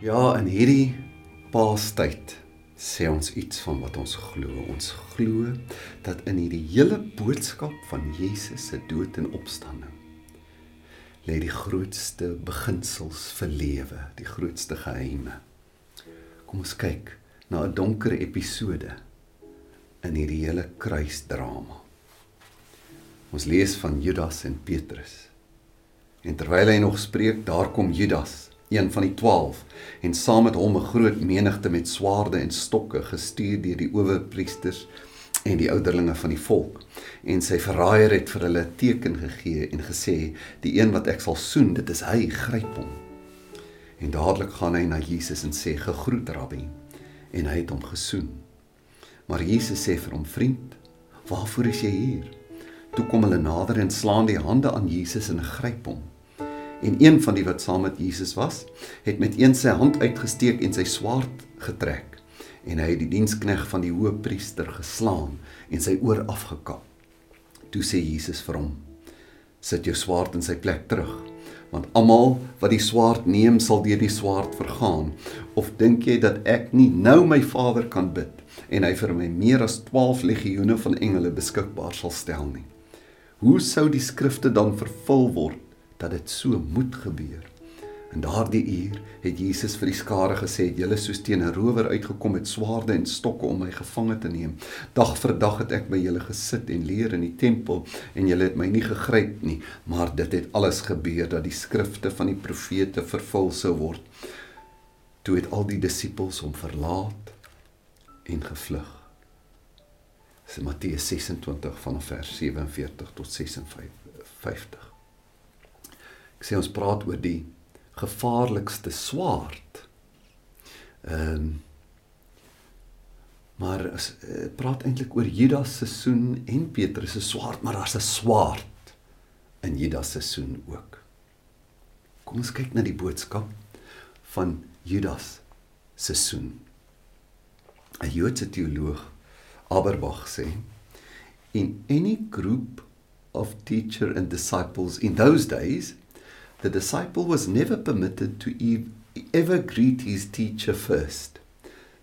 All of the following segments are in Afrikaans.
Ja, in hierdie Paastyd sê ons iets van wat ons glo. Ons glo dat in hierdie hele boodskap van Jesus se dood en opstanding lê die grootste beginsels vir lewe, die grootste geheime. Kom ons kyk na 'n donker episode in hierdie hele kruisdrama. Ons lees van Judas en Petrus. En terwyl hy nog spreek, daar kom Judas een van die 12 en saam met hom 'n groot menigte met swaarde en stokke gestuur deur die owerpriesters en die ouderlinge van die volk. En sy verraaier het vir hulle teken gegee en gesê die een wat ek sal soen dit is hy gryp hom. En dadelik gaan hy na Jesus en sê gegroet rabbi. En hy het hom gesoen. Maar Jesus sê vir hom vriend waarvoor is jy hier? Toe kom hulle nader en slaan die hande aan Jesus en gryp hom En een van die wat saam met Jesus was, het met een sy hand uitgesteek en sy swaard getrek. En hy het die dienskneg van die hoëpriester geslaan en sy oor afgekap. Toe sê Jesus vir hom: "Sit jou swaard in sy plek terug, want almal wat die swaard neem, sal deur die swaard vergaan. Of dink jy dat ek nie nou my Vader kan bid en hy vir my meer as 12 legioene van engele beskikbaar sal stel nie? Hoe sou die skrifte dan vervul word?" Dat dit so moet gebeur. In daardie uur het Jesus vir die skare gesê: "Julle soos teen 'n rower uitgekom met swaarde en stokke om my gevange te neem. Dag vir dag het ek by julle gesit en leer in die tempel en julle het my nie gegryp nie, maar dit het alles gebeur dat die skrifte van die profete vervul sou word." Toe het al die disippels hom verlaat en gevlug. Dis Matteus 26 vanaf vers 47 tot 56. Ek sê ons praat oor die gevaarlikste swaard. Ehm um, maar as uh, praat eintlik oor Judas se seisoen en Petrus se swaard, maar daar's 'n swaard in Judas se seisoen ook. Kom ons kyk na die boodskap van Judas se seisoen. 'n Joodse teoloog Aberbach sê in any group of teacher and disciples in those days the disciple was never permitted to ever greet his teacher first,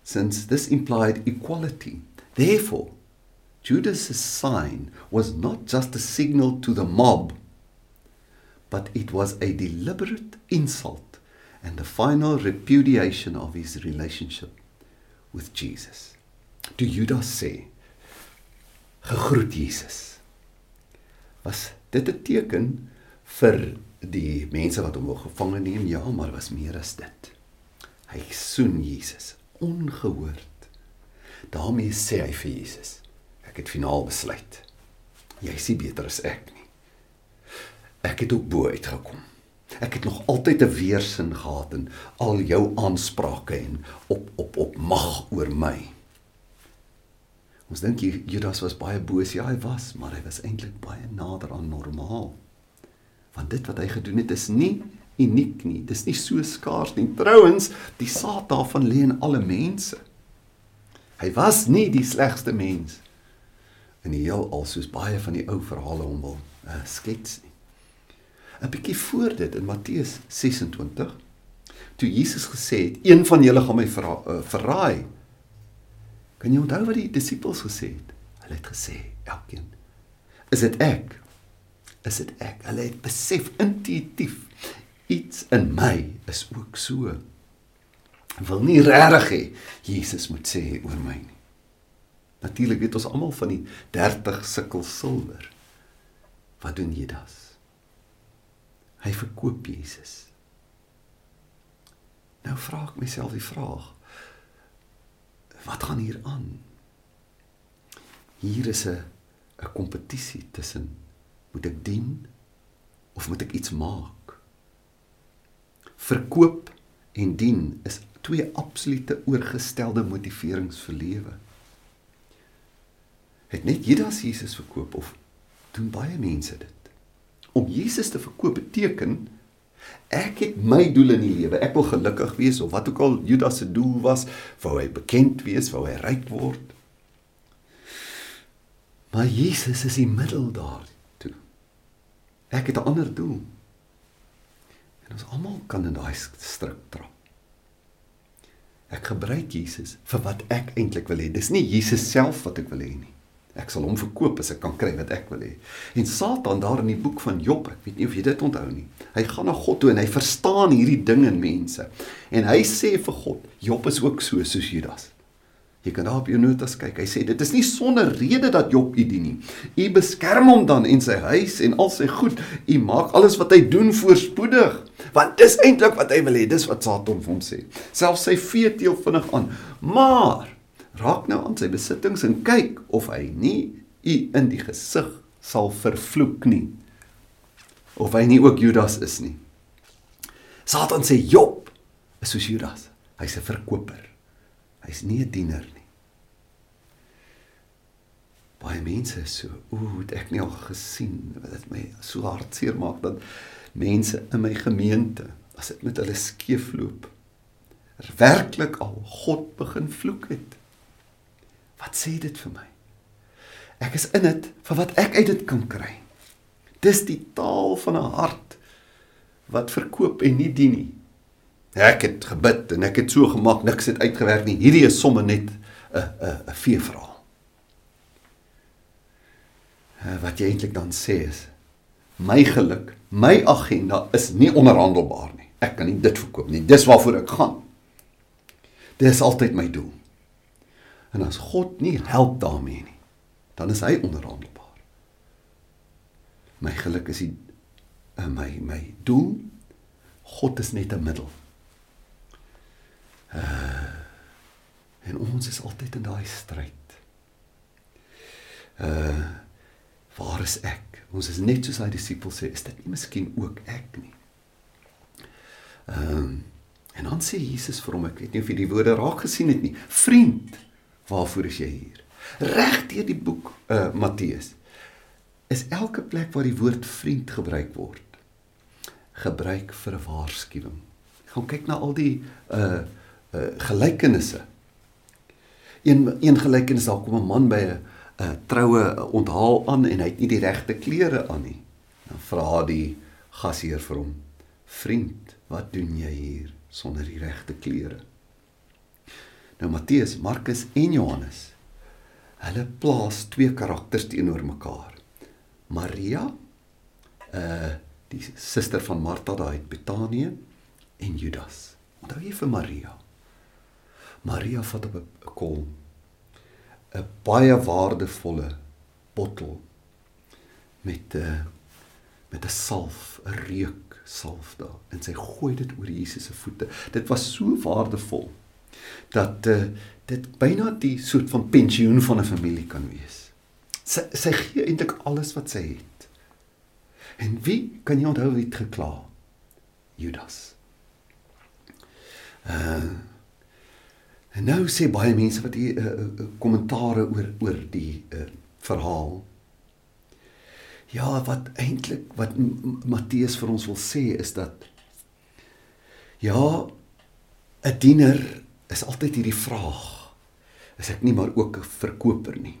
since this implied equality. Therefore, Judas's sign was not just a signal to the mob, but it was a deliberate insult and the final repudiation of his relationship with Jesus. To Judas sê, gegroet Jesus. Was dit 'n teken vir die mense wat hom gevange neem, ja, maar was meer as dit. Hy soen Jesus ongehoord. daarmee sê hy vir Jesus: Ek het finaal besluit. Jy is nie beter as ek nie. Ek het ook bo uitgekom. Ek het nog altyd 'n weersin gehad in al jou aansprake en op op op mag oor my. Ons dink Judas was baie boos, ja, hy was, maar hy was eintlik baie nader aan normaal want dit wat hy gedoen het is nie uniek nie. Dis nie so skaars nie. Trouwens, die saad daarvan lê in alle mense. Hy was nie die slegste mens in die heelal soos baie van die ou verhale hom wil uh, skets nie. 'n Bietjie voor dit in Matteus 26 toe Jesus gesê het, een van julle gaan my verra uh, verraai. Kan jy onthou wat die disippels gesê het? Hulle het gesê, elkeen, is dit ek is dit ek. Hulle het besef intuïtief iets in my is ook so. Ek wil nie regtig hê Jesus moet sê oor my nie. Natuurlik weet ons almal van die 30 sikkel silwer. Wat doen Judas? Hy verkoop Jesus. Nou vra ek myself die vraag: Wat gaan hier aan? Hier is 'n 'n kompetisie tussen Moet ek dien of moet ek iets maak? Verkoop en dien is twee absolute oorgestelde motiverings vir lewe. Het net Judas Jesus verkoop of doen baie mense dit? Om Jesus te verkoop beteken ek het my doel in die lewe. Ek wil gelukkig wees of wat ook al Judas se doel was, wou hy bekend wees, wou hy ryk word. Maar Jesus is die middel daar. Ek het 'n ander doel. En ons almal kan in daai struik trap. ek gebruik Jesus vir wat ek eintlik wil hê. Dis nie Jesus self wat ek wil hê nie. Ek sal hom verkoop as ek kan kry wat ek wil hê. En Satan daar in die boek van Job, ek weet nie of jy dit onthou nie. Hy gaan na God toe en hy verstaan hierdie ding in mense. En hy sê vir God, Job is ook so soos Judas. Jy kan daar op jou notas kyk. Hy sê dit is nie sonder rede dat Job u dien nie. U beskerm hom dan en sy huis en al sy goed. U maak alles wat hy doen voorspoedig. Want dis eintlik wat hy wil hê. Dis wat Satan vir hom sê. Selfs sy vee teel vinnig aan. Maar raak nou aan sy besittings en kyk of hy nie u in die gesig sal vervloek nie. Of hy nie ook Judas is nie. Satan sê Job is soos Judas. Hy's 'n verkoper. Hy's nie 'n diener nie. Baie mense is so, ooh, het ek nie al gesien wat dit my so hartseer maak dat mense in my gemeente as dit met hulle skeefloop werklik al God begin vloek het. Wat sê dit vir my? Ek is in dit vir wat ek uit dit kan kry. Dis die taal van 'n hart wat verkoop en nie dien nie. Ek het gebid en ek het so gemaak niks het uitgewerk nie. Hierdie is sommer net 'n 'n 'n veevraag. Wat jy eintlik dan sê is my geluk, my agenda is nie onderhandelbaar nie. Ek kan nie dit verkoop nie. Dis waarvoor ek gaan. Dis altyd my doel. En as God nie help daarmee nie, dan is hy onderhandelbaar. My geluk is die uh, my my doel. God is net 'n middel. Uh en ons is altyd in daai stryd. Uh waar is ek? Ons is net soos hy disipels sê, is dit nie miskien ook ek nie? Ehm um, en dan sê Jesus vir hom, ek weet nie of jy die woorde raak gesien het nie. Vriend, Waarvoor is jy hier? Reg deur die boek uh Matteus is elke plek waar die woord vriend gebruik word gebruik vir 'n waarskuwing. Gaan kyk na al die uh uh gelykenisse. Een een gelykenis daar kom 'n man by 'n 'n troue onthaal aan en hy het nie die regte klere aan nie. Dan vra die gasheer vir hom: "Vriend, wat doen jy hier sonder die regte klere?" Nou Matteus, Markus en Johannes. Hulle plaas twee karakters teenoor mekaar. Maria, uh die suster van Martha daar uit Betanië en Judas. Onthou jy vir Maria? Maria vat op 'n kol 'n baie waardevolle bottel met 'n uh, met 'n salf, 'n reuk salf daar en sy gooi dit oor Jesus se voete. Dit was so waardevol dat uh, dit byna die soort van pensioen van 'n familie kan wees. Sy sy gee eintlik alles wat sy het. En wie kan jy onthou wie het gekla? Judas. Uh En nou sê baie mense wat hier 'n uh, uh, kommentare oor oor die uh, verhaal. Ja, wat eintlik wat Matteus vir ons wil sê is dat ja, 'n diener is altyd hierdie vraag. Is ek nie maar ook 'n verkoper nie?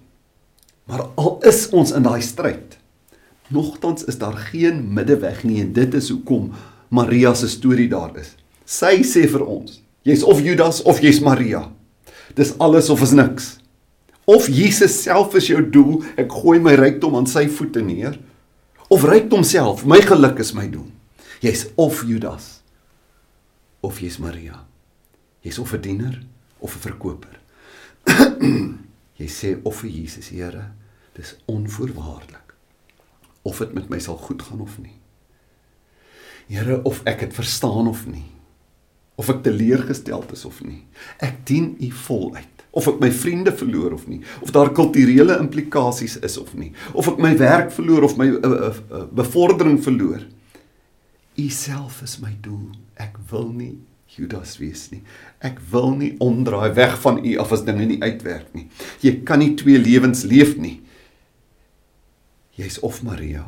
Maar al is ons in daai stryd, nogtans is daar geen middeweg nie en dit is hoekom Maria se storie daar is. Sy sê vir ons, jy's of Judas of jy's Maria. Dis alles of is niks. Of Jesus self is jou doel, ek gooi my rykdom aan sy voete neer, of rykdom self, my geluk is my doel. Jy's of Judas of jy's Maria. Jy's of 'n diener of 'n verkoper. jy sê of vir Jesus, Here, dis onvoorwaardelik. Of dit met my sal goed gaan of nie. Here, of ek dit verstaan of nie. Of ek teleurgesteld is of nie. Ek dien U voluit. Of ek my vriende verloor of nie, of daar kulturele implikasies is of nie, of ek my werk verloor of my uh, uh, uh, bevordering verloor. U self is my doel. Ek wil nie Judas wees nie. Ek wil nie omdraai weg van u af as dinge nie uitwerk nie. Jy kan nie twee lewens leef nie. Jy's of Maria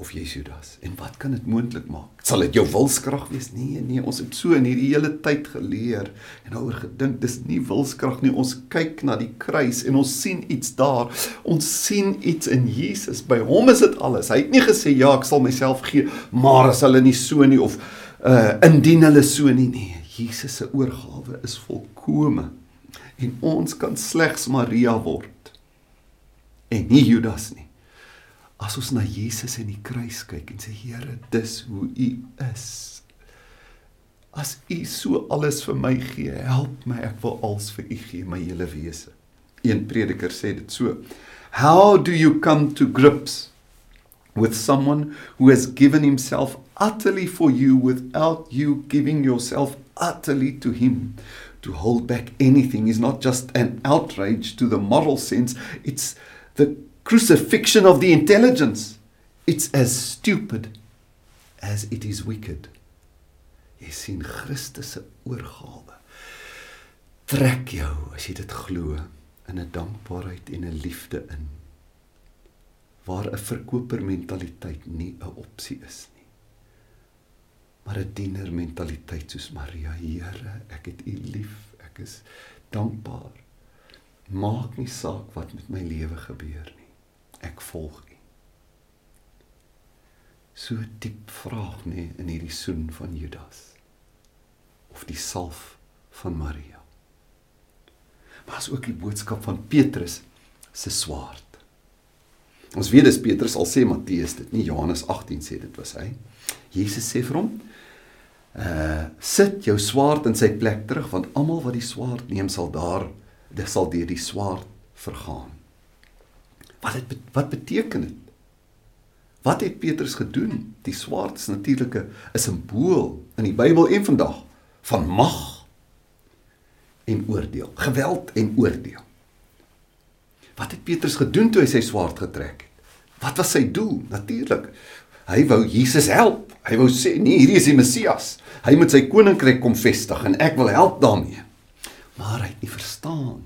of jy's Judas. En wat kan dit moontlik maak? Sal dit jou wilskrag wees? Nee, nee, ons het so in hierdie hele tyd geleer en daaroor gedink, dis nie wilskrag nie. Ons kyk na die kruis en ons sien iets daar. Ons sien iets in Jesus. By hom is dit alles. Hy het nie gesê ja, ek sal myself gee, maar as hulle nie so nie of uh indien hulle so nie nee Jesus se oorgawe is volkome en ons kan slegs Maria word en nie Judas nie. As ons na Jesus in die kruis kyk en sê Here, dis hoe U is. As U so alles vir my gee, help my, ek wil alles vir U gee, my hele wese. Een prediker sê dit so: How do you come to grips with someone who has given himself utterly for you without you giving yourself utterly to him? To hold back anything is not just an outrage to the moral sense, it's the crucifixion of the intelligence. It's as stupid as it is wicked. Jy sien Christus se oorgawe trek jou as jy dit glo in 'n dankbaarheid en 'n liefde in waar 'n verkoper mentaliteit nie 'n opsie is nie maar 'n diener mentaliteit soos Maria Here ek het u lief ek is dankbaar maak nie saak wat met my lewe gebeur nie ek volg u so diep vraag nê in hierdie soen van Judas of die salf van Maria maar as ook die boodskap van Petrus se swaard. Ons weet dis Petrus al sê Matteus dit, nie Johannes 18 sê dit was hy. Jesus sê vir hom: "Uh sit jou swaard in sy plek terug want almal wat die swaard neem sal daar dit sal deur die swaard vergaan." Wat dit wat beteken dit? Wat het Petrus gedoen? Die swaard is natuurlik 'n simbool in die Bybel en vandag van mag en oordeel. Geweld en oordeel. Wat het Petrus gedoen toe hy sy swaard getrek het? Wat was sy doel? Natuurlik. Hy wou Jesus help. Hy wou sê, "Nee, hierdie is die Messias. Hy moet sy koninkryk kom vestig en ek wil help daarmee." Maar hy het nie verstaan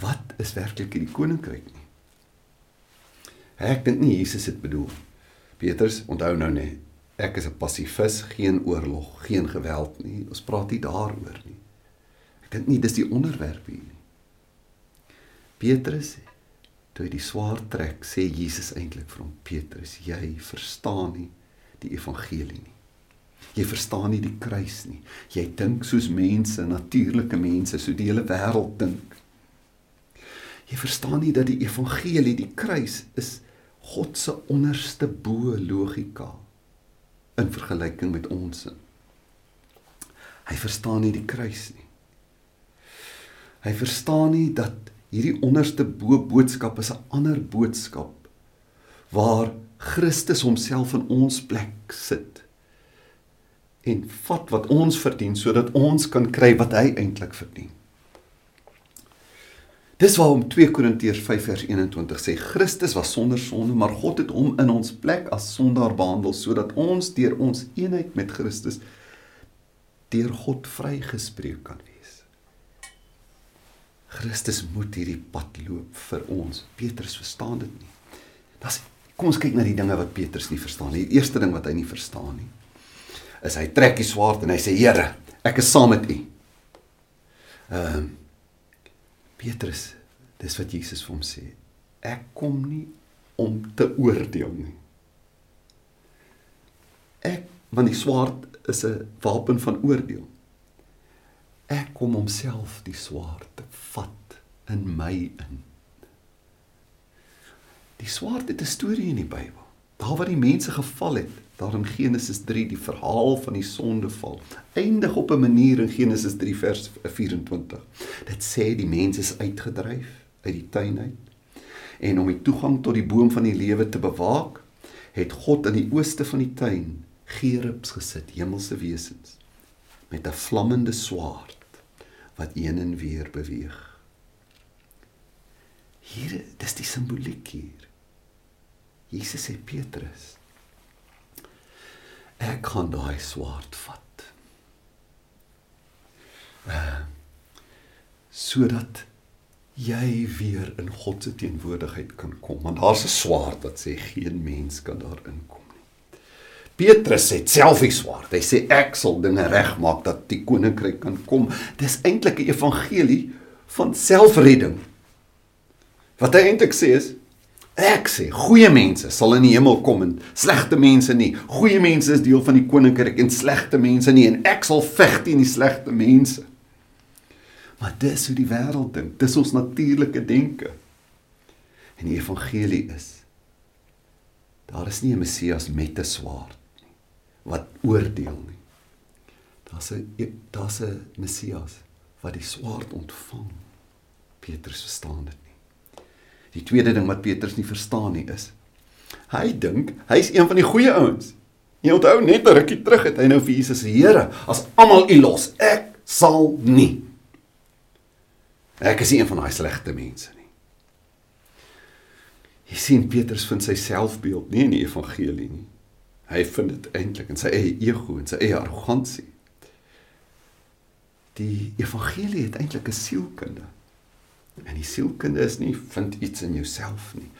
wat is werklik hierdie koninkryk nie. Ek dink nie Jesus het bedoel. Petrus, onthou nou net, ek is 'n pasifis, geen oorlog, geen geweld nie. Ons praat nie daaroor nie. Ek dink nie dis die onderwerp hier nie. Petrus toe hy die swaard trek, sê Jesus eintlik vir hom: "Petrus, jy verstaan nie die evangelie nie. Jy verstaan nie die kruis nie. Jy dink soos mense, natuurlike mense, so die hele wêreld dink. Jy verstaan nie dat die evangelie, die kruis is God se onderste bo logika in vergelyking met ons. Hy verstaan nie die kruis nie. Hy verstaan nie dat hierdie onderste bo boodskap is 'n ander boodskap waar Christus homself in ons plek sit en vat wat ons verdien sodat ons kan kry wat hy eintlik verdien. Dis waarom 2 Korintiërs 5 vers 21 sê Christus was sonder sonde, maar God het hom in ons plek as sondaar behandel sodat ons deur ons eenheid met Christus deur God vrygespreek kan wees. Christus moet hierdie pad loop vir ons. Petrus verstaan dit nie. Das kom ons kyk na die dinge wat Petrus nie verstaan nie. Die eerste ding wat hy nie verstaan nie is hy trek die swaard en hy sê Here, ek is saam met U. Ehm uh, Petrus, dis wat Jesus vir hom sê. Ek kom nie om te oordeel nie. Ek want die swaard is 'n wapen van oordeel. Ek kom homself die swaard te vat in my in. Die swaard het 'n storie in die Bybel. Daar waar die mense geval het, daar in Genesis 3 die verhaal van die sondeval, eindig op 'n manier in Genesis 3 vers 24. Dit sê die mense is uitgedryf uit die tuin uit. En om die toegang tot die boom van die lewe te bewaak, het God in die ooste van die tuin gerubs gesit, hemelse wesens met 'n vlammende swaard wat een en weer beweeg. Hier, dis die simboliek hier. Jesus sê Petrus, ek gaan daai swaard vat. Uh sodat jy weer in God se teenwoordigheid kan kom, want daar's 'n swaard wat sê geen mens kan daarin kom. Petrus het self die swaard. Hy sê ek sal dinge regmaak dat die koninkryk kan kom. Dis eintlik 'n evangelie van selfredding. Wat hy eintlik sê is Ek sê goeie mense sal in die hemel kom en slegte mense nie. Goeie mense is deel van die koninkryk en slegte mense nie en ek sal veg teen die slegte mense. Maar dis hoe die wêreld dink. Dis ons natuurlike denke. En die evangelie is daar is nie 'n Messias met 'n swaard nie wat oordeel nie. Daar's 'n daar's 'n Messias wat die swaard ontvang. Petrus verstaan dit nie. Die tweede ding wat Petrus nie verstaan nie is hy dink hy's een van die goeie ouens. Jy onthou net 'n rukkie terug het hy nou vir Jesus se Here as almal u los, ek sal nie. Ek is nie een van daai slegte mense nie. Jy sien Petrus vind sy selfbeeld nie in die evangelie nie. Hy vind dit eintlik in sy eie ego en sy eie arrogansie. Die evangelie het eintlik 'n sielkunde. En die sielkunde is nie vind iets in jouself nie.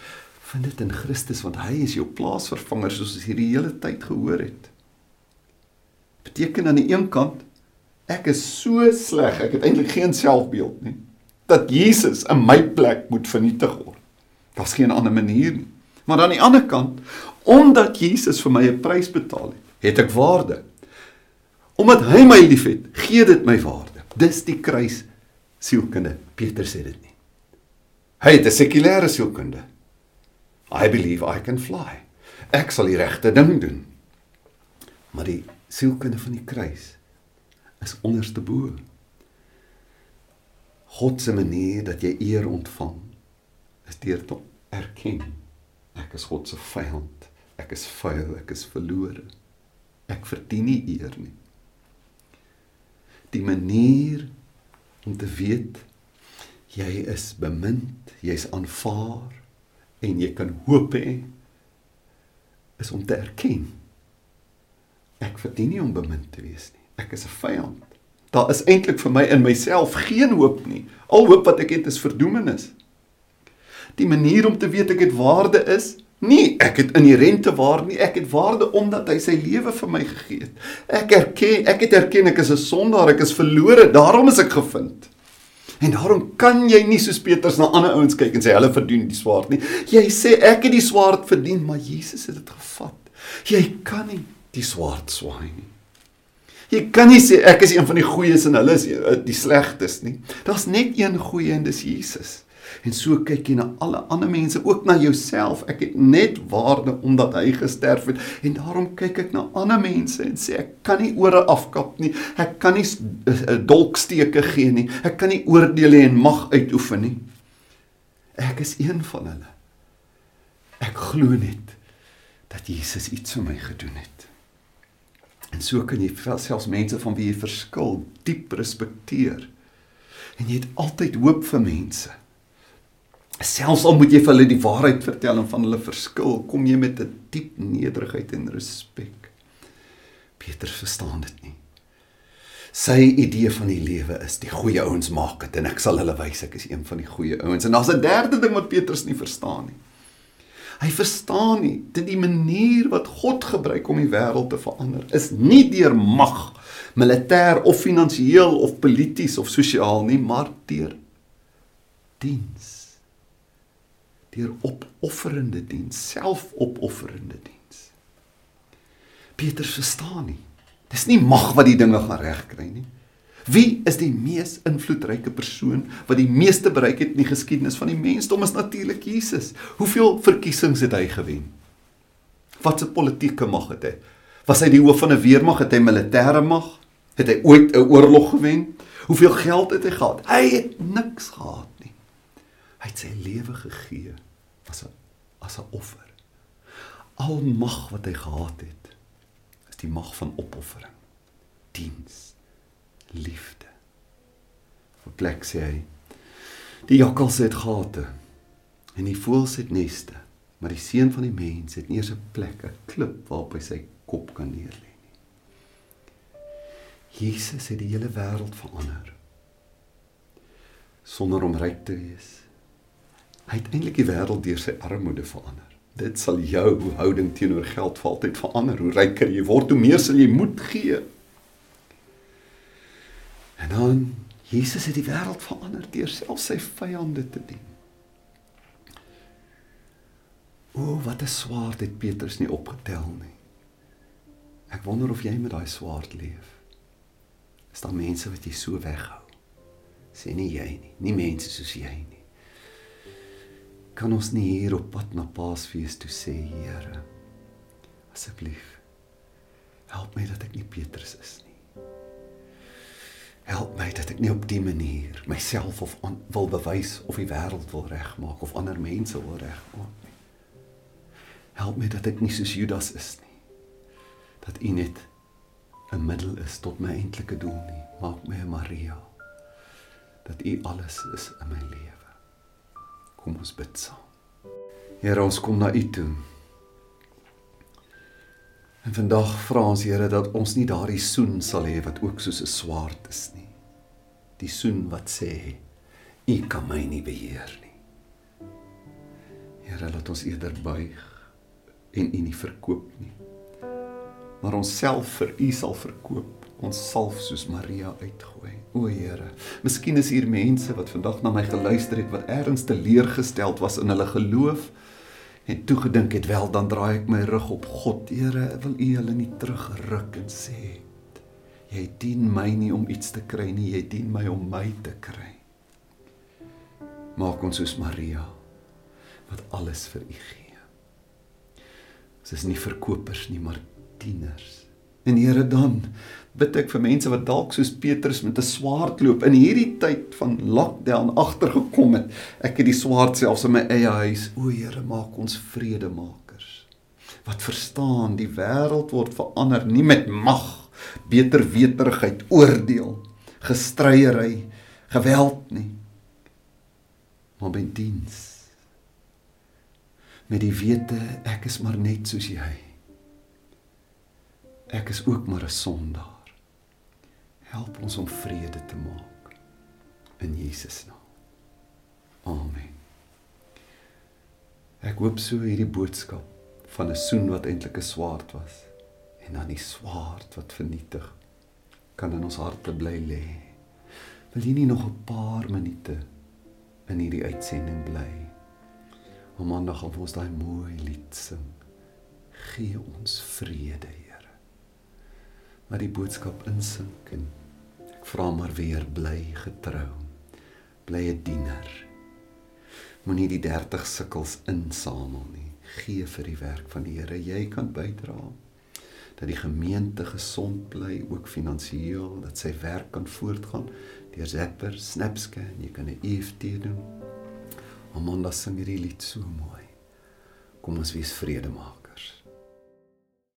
Vind dit in Christus want hy is jou plaasvervanger soos ons hierdie hele tyd gehoor het. Beteken aan die een kant ek is so sleg, ek het eintlik geen selfbeeld nie dat Jesus in my plek moet vernietig word. Daar's geen ander manier nie. Maar aan die ander kant, omdat Jesus vir my 'n prys betaal het, het ek waarde. Omdat hy my liefhet, gee dit my waarde. Dis die kruis sielkunde. Petrus sê dit nie. Hy het 'n sekulêre sielkunde. I believe I can fly. Ek sal die regte ding doen. Maar die sielkunde van die kruis is onderste bo. God se manier dat jy eer ontvang is deur te erken ek is God se vyand. Ek is vuil, ek is verlore. Ek verdien nie eer nie. Die manier om te weet jy is bemind, jy's aanvaar en jy kan hoop hê is om te erken ek verdien nie om bemind te wees nie. Ek is 'n vyand. Daar is eintlik vir my in myself geen hoop nie. Al hoop wat ek het is verdoemenis. Die manier om te weet ek het waarde is nie ek het inherente waarde nie. Ek het waarde omdat hy sy lewe vir my gegee het. Ek erken ek het erken ek is 'n sondaar, ek is verlore, daarom is ek gevind. En daarom kan jy nie soos Petrus na ander ouens kyk en sê hulle verdien die swaard nie. Jy sê ek het die swaard verdien, maar Jesus het dit gevat. Jy kan nie die swaard swaai nie. Jy kan nie sê ek is een van die goeies en hulle is eh, die slegtes nie. Daar's net een goeie en dis Jesus. En so kyk jy na alle ander mense, ook na jouself. Ek het net waarde omdat hy gesterf het en daarom kyk ek na ander mense en sê ek kan nie ore afkap nie. Ek kan nie eh, dolksteke gee nie. Ek kan nie oordeel en mag uitoefen nie. Ek is een van hulle. Ek glo net dat Jesus iets vir my gedoen het. En so kan jy selfs mense van wie jy verskil diep respekteer. En jy het altyd hoop vir mense. Selfs al moet jy vir hulle die waarheid vertel en van hulle verskil, kom jy met 'n diep nederigheid en respek. Petrus verstaan dit nie. Sy idee van die lewe is die goeie ouens maak dit en ek sal hulle wys ek is een van die goeie ouens. En daar's 'n derde ding wat Petrus nie verstaan nie. Hy verstaan nie dat die manier wat God gebruik om die wêreld te verander is nie deur mag, militêr of finansiëel of polities of sosiaal nie, maar deur diens deur opofferende diens, selfopofferende diens. Petrus verstaan nie. Dis nie mag wat die dinge gaan regkry nie. Wie is die mees invloedryke persoon wat die meeste bereik het in die geskiedenis van die mensdom? Is natuurlik Jesus. Hoeveel verkiesings het hy gewen? Wat 'n politieke mag het hy? Was hy die hoof van 'n weermag? Het hy militêre mag? Het hy ooit 'n oorlog gewen? Hoeveel geld het hy gehad? Hy het niks gehad nie. Hy het sy lewe gegee as 'n as 'n offer. Al mag wat hy gehad het, is die mag van opoffering, diens, liefde. Op plek sê hy: Die jakkals het gate en die voëls het neste, maar die seun van die mens het nie eens 'n plek, 'n klip waarop hy sy kop kan neerlê nie. Jesus het die hele wêreld verander sonder om ryk te wees Hy het eintlik die wêreld deur sy armoede verander. Dit sal jou houding teenoor geld vir altyd verander. Hoe ryker jy word, hoe meer sal jy moed gee. En dan Jesus het die wêreld verander deur self sy vyande te dien. O, wat 'n swaard het Petrus nie opgetel nie. Ek wonder of jy met daai swaard leef. Is daar mense wat jy so weghou? Sê nie jy nie, nie mense soos jy nie. Kan ons nie hier op pad na Paasfees toe sê, Here, asseblief help my dat ek nie Petrus is nie. Help my dat ek nie op die manier myself of on, wil bewys of die wêreld wil regmaak of ander mense wil regmaak nie. Help my dat ek nie soos Judas is nie. Dat U net 'n middel is tot my eintlike doel nie. Maak my 'n Maria. Dat U alles is in my lewe. Kom ons bid saam. Here, ons kom na U toe. En vandag vra ons Here dat ons nie daardie soen sal hê wat ook soos 'n swaard is nie. Die soen wat sê U kan my nie beheer nie. Here, laat ons eerder buig en U nie verkoop nie. Maar ons self vir U sal verkoop. Ons salf soos Maria uitgooi. O Here, miskien is hier mense wat vandag na my geluister het wat ergens teleurgesteld was in hulle geloof en toe gedink het wel dan draai ek my rug op God. Here, wil U hulle nie terugruk en sê jy dien my nie om iets te kry nie, jy dien my om my te kry. Maak ons soos Maria wat alles vir U gee. Ons is nie verkopers nie, maar dieners. En Here dan bid ek vir mense wat dalk soos Petrus met 'n swaard loop in hierdie tyd van lockdown agtergekom het. Ek het die swaard selfs in my eie huis. O Here, maak ons vredemakers. Wat verstaan, die wêreld word verander nie met mag, beter weterigheid, oordeel, gestryery, geweld nie, maar met diens. Met die wete ek is maar net soos jy. Ek is ook maar 'n sondaar. Help ons om vrede te maak in Jesus naam. Amen. Ek hoop so hierdie boodskap van 'n soen wat eintlik 'n swaard was en dan die swaard wat vernietig kan in ons harte bly lê. Wil jy nie nog 'n paar minute in hierdie uitsending bly? Om maandag op ons daai mooi lied sing. Gee ons vrede, Here. Maar die boodskap insink en vra maar weer bly getrou. Bly 'n diener. Moenie die 30 sikkels insamel nie. Gee vir die werk van die Here. Jy kan bydra dat die gemeente gesond bly ook finansiëel, dat sy werk kan voortgaan deur Zapper, Snapscan, jy kan 'n EFT doen. Amanda sing hierdie lied so mooi. Kom ons wees vrede maak.